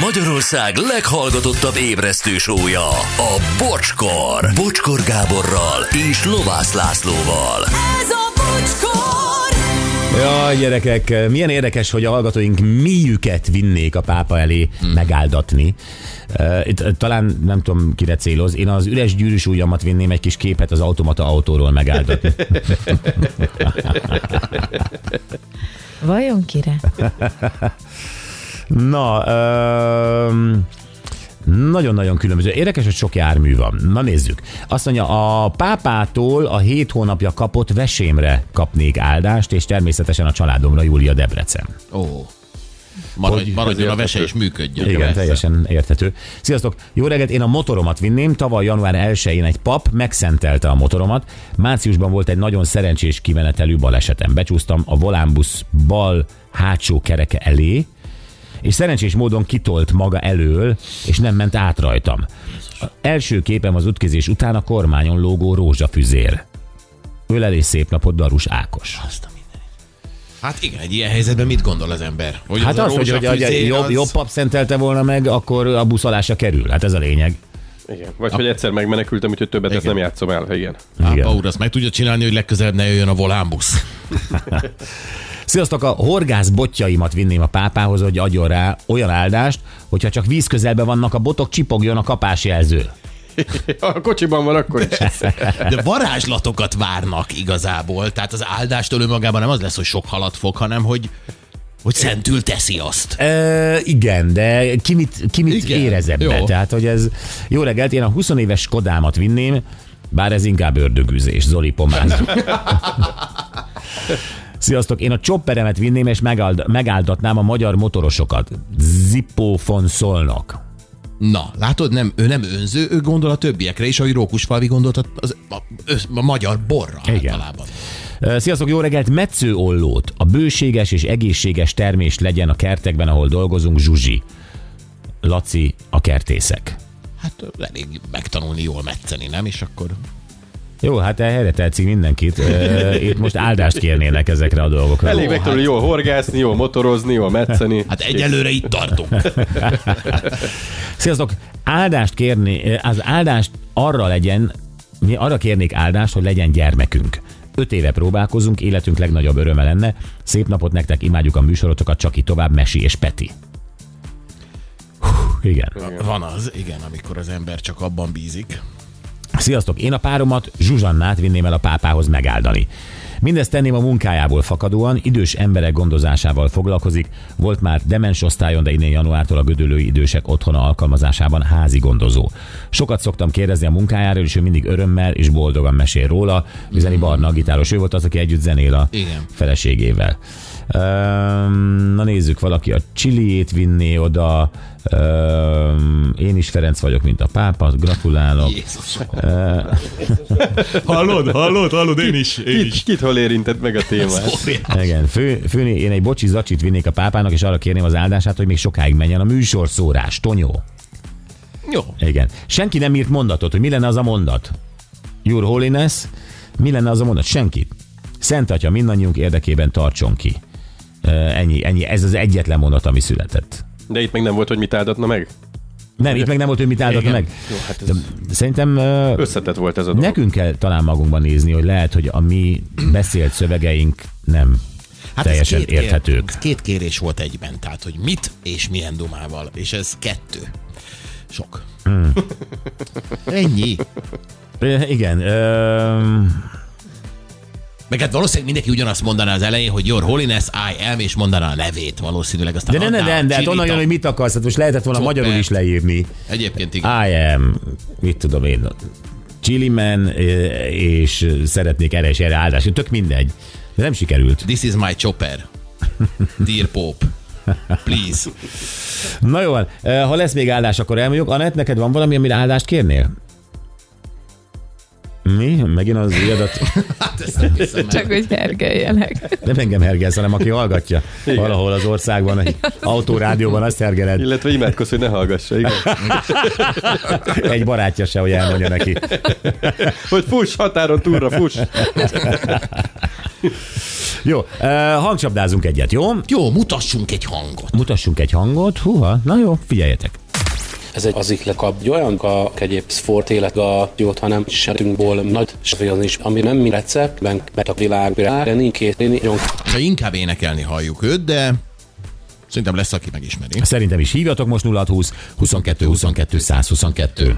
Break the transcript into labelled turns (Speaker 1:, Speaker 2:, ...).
Speaker 1: Magyarország leghallgatottabb ébresztő sója, a Bocskor. Bocskor Gáborral és Lovász Lászlóval.
Speaker 2: Ez a bocskor!
Speaker 3: Ja, gyerekek, milyen érdekes, hogy a hallgatóink miüket vinnék a pápa elé hmm. megáldatni. Itt, talán nem tudom, kire céloz. Én az üres gyűrűs ujjamat vinném egy kis képet az automata autóról megáldatni.
Speaker 4: Vajon kire?
Speaker 3: Na, öm, nagyon-nagyon különböző. Érdekes, hogy sok jármű van. Na nézzük. Azt mondja, a pápától a hét hónapja kapott vesémre kapnék áldást, és természetesen a családomra Júlia Debrecen.
Speaker 5: Ó. Maradj, maradjon a vese és működjön.
Speaker 3: Igen,
Speaker 5: Persze.
Speaker 3: teljesen érthető. Sziasztok! Jó reggelt, én a motoromat vinném. Tavaly január 1-én egy pap megszentelte a motoromat. Márciusban volt egy nagyon szerencsés kimenetelű balesetem. Becsúsztam a volánbusz bal hátsó kereke elé, és szerencsés módon kitolt maga elől, és nem ment át rajtam. A első képem az ütközés után a kormányon lógó rózsafüzér. Ölelés szép napot, Darus Ákos.
Speaker 5: Azt a. Hát igen, egy ilyen helyzetben mit gondol az ember? Hogy
Speaker 3: Hát
Speaker 5: a
Speaker 3: az, hogy, hogy,
Speaker 5: rózsafüzér
Speaker 3: jobb,
Speaker 5: az-
Speaker 3: jobb pap szentelte volna meg, akkor a buszalásra kerül. Hát ez a lényeg.
Speaker 6: Igen. Vagy hogy egyszer megmenekültem, úgyhogy többet ezt
Speaker 5: Igen.
Speaker 6: nem játszom el. Igen.
Speaker 5: Pápa
Speaker 3: Igen.
Speaker 5: úr azt meg tudja csinálni, hogy legközelebb ne jöjjön a volánbusz.
Speaker 3: Sziasztok, a horgász botjaimat vinném a pápához, hogy adjon rá olyan áldást, hogyha csak víz közelben vannak a botok, csipogjon a kapásjelző.
Speaker 6: A kocsiban van akkor is.
Speaker 5: De varázslatokat várnak igazából. Tehát az áldástól önmagában nem az lesz, hogy sok halat fog, hanem hogy, hogy szentül teszi azt.
Speaker 3: E, igen, de ki mit, ki mit
Speaker 5: Igen,
Speaker 3: érez ebbe?
Speaker 5: jó.
Speaker 3: Tehát, hogy ez... Jó reggelt, én a 20 éves Skodámat vinném, bár ez inkább ördögűzés, Zoli pomáz. Sziasztok, én a csopperemet vinném, és megáld, megáldatnám a magyar motorosokat. Zippo von Szolnok.
Speaker 5: Na, látod, nem, ő nem önző, ő gondol a többiekre is, ahogy Rókusfalvi gondolt a, az, a, a, magyar borra
Speaker 3: Igen.
Speaker 5: általában.
Speaker 3: Sziasztok, jó reggelt! Metszőollót. A bőséges és egészséges termés legyen a kertekben, ahol dolgozunk, Zsuzsi. Laci, a kertészek.
Speaker 5: Hát elég megtanulni jól metszeni, nem? És akkor
Speaker 3: Jó, hát erre tetszik mindenkit. Itt most áldást kérnének ezekre a dolgokra.
Speaker 6: Elég
Speaker 5: Jó,
Speaker 6: megtanulni jól horgászni, jól motorozni, jól metszeni.
Speaker 5: hát egyelőre itt tartunk.
Speaker 3: Sziasztok! Áldást kérni, az áldást arra legyen, mi arra kérnék áldást, hogy legyen gyermekünk. Öt éve próbálkozunk, életünk legnagyobb öröme lenne. Szép napot nektek, imádjuk a műsorotokat, csak így tovább, Mesi és Peti. Hú, igen.
Speaker 5: Van az, igen, amikor az ember csak abban bízik.
Speaker 3: Sziasztok! Én a páromat, Zsuzsannát vinném el a pápához megáldani. Mindezt tenném a munkájából fakadóan, idős emberek gondozásával foglalkozik, volt már demens osztályon, de innen januártól a gödölői idősek otthona alkalmazásában házi gondozó. Sokat szoktam kérdezni a munkájáról, és ő mindig örömmel és boldogan mesél róla. Üzeni Barna, a gitáros, ő volt az, aki együtt zenél a
Speaker 5: Igen.
Speaker 3: feleségével. Na nézzük, valaki a csiliét vinné oda. Én is Ferenc vagyok, mint a pápa, gratulálok.
Speaker 5: Jézus.
Speaker 3: Hallod, hallod, hallod, én is, én
Speaker 6: Kit, kit hol érintett meg a témát?
Speaker 5: Óriás.
Speaker 3: Igen, fő, főni, én egy bocsi zacsit vinnék a pápának, és arra kérném az áldását, hogy még sokáig menjen a műsorszórás. Tonyó.
Speaker 5: Jó.
Speaker 3: Igen. Senki nem írt mondatot, hogy mi lenne az a mondat. Your Holiness, mi lenne az a mondat? Senki. Szent Atya mindannyiunk érdekében tartson ki. Ennyi, ennyi. Ez az egyetlen mondat, ami született.
Speaker 6: De itt meg nem volt, hogy mit áldatna meg?
Speaker 3: Nem, itt meg nem volt, hogy mit áldatna
Speaker 5: Igen.
Speaker 3: meg.
Speaker 6: Jó, hát
Speaker 3: De
Speaker 6: ez
Speaker 3: Szerintem ö,
Speaker 6: összetett volt ez a dolog.
Speaker 3: nekünk kell talán magunkban nézni, hogy lehet, hogy a mi beszélt szövegeink nem
Speaker 5: Hát ez
Speaker 3: teljesen
Speaker 5: két kér-
Speaker 3: érthetők.
Speaker 5: ez két kérés volt egyben, tehát hogy mit és milyen dumával, és ez kettő. Sok.
Speaker 3: Hmm.
Speaker 5: Ennyi.
Speaker 3: Igen. Ö,
Speaker 5: Meg hát valószínűleg mindenki ugyanazt mondaná az elején, hogy Your Holiness, I am, és mondaná a nevét valószínűleg. Aztán
Speaker 3: de ne, ne, ne, de hát onnan jön, hogy mit akarsz, hát most lehetett volna
Speaker 5: Szuper.
Speaker 3: magyarul is leírni.
Speaker 5: Egyébként igen.
Speaker 3: I am, mit tudom én, Chili man, ö, és szeretnék erre és erre áldást. Tök mindegy. De nem sikerült.
Speaker 5: This is my chopper. Dear Pope. Please.
Speaker 3: Na jó. Ö, ha lesz még áldás, akkor elmondjuk. Anett, neked van valami, amire áldást kérnél? Mi? Megint az ügyedat?
Speaker 5: Hát ezt nem hiszem.
Speaker 4: Csak hogy hergeljenek.
Speaker 3: Nem engem hergelsz, hanem aki hallgatja. Valahol az országban, egy autórádióban azt hergeled.
Speaker 6: Illetve imádkozz, hogy ne hallgassa, igen.
Speaker 3: Egy barátja se, hogy elmondja neki.
Speaker 6: Hogy fuss, határon túlra fuss.
Speaker 3: Jó, eh, hangcsapdázunk egyet, jó?
Speaker 5: Jó, mutassunk egy hangot.
Speaker 3: Mutassunk egy hangot. Húha, na jó, figyeljetek.
Speaker 7: Ez egy az kap egy olyan a egyéb sport élet a jót, hanem setünkból nagy az is, ami nem mi receptben, mert a világ de nincs két nagyon
Speaker 5: Ha inkább énekelni halljuk őt, de szerintem lesz, aki megismeri.
Speaker 3: Szerintem is hívjatok most 0620 22 22 122.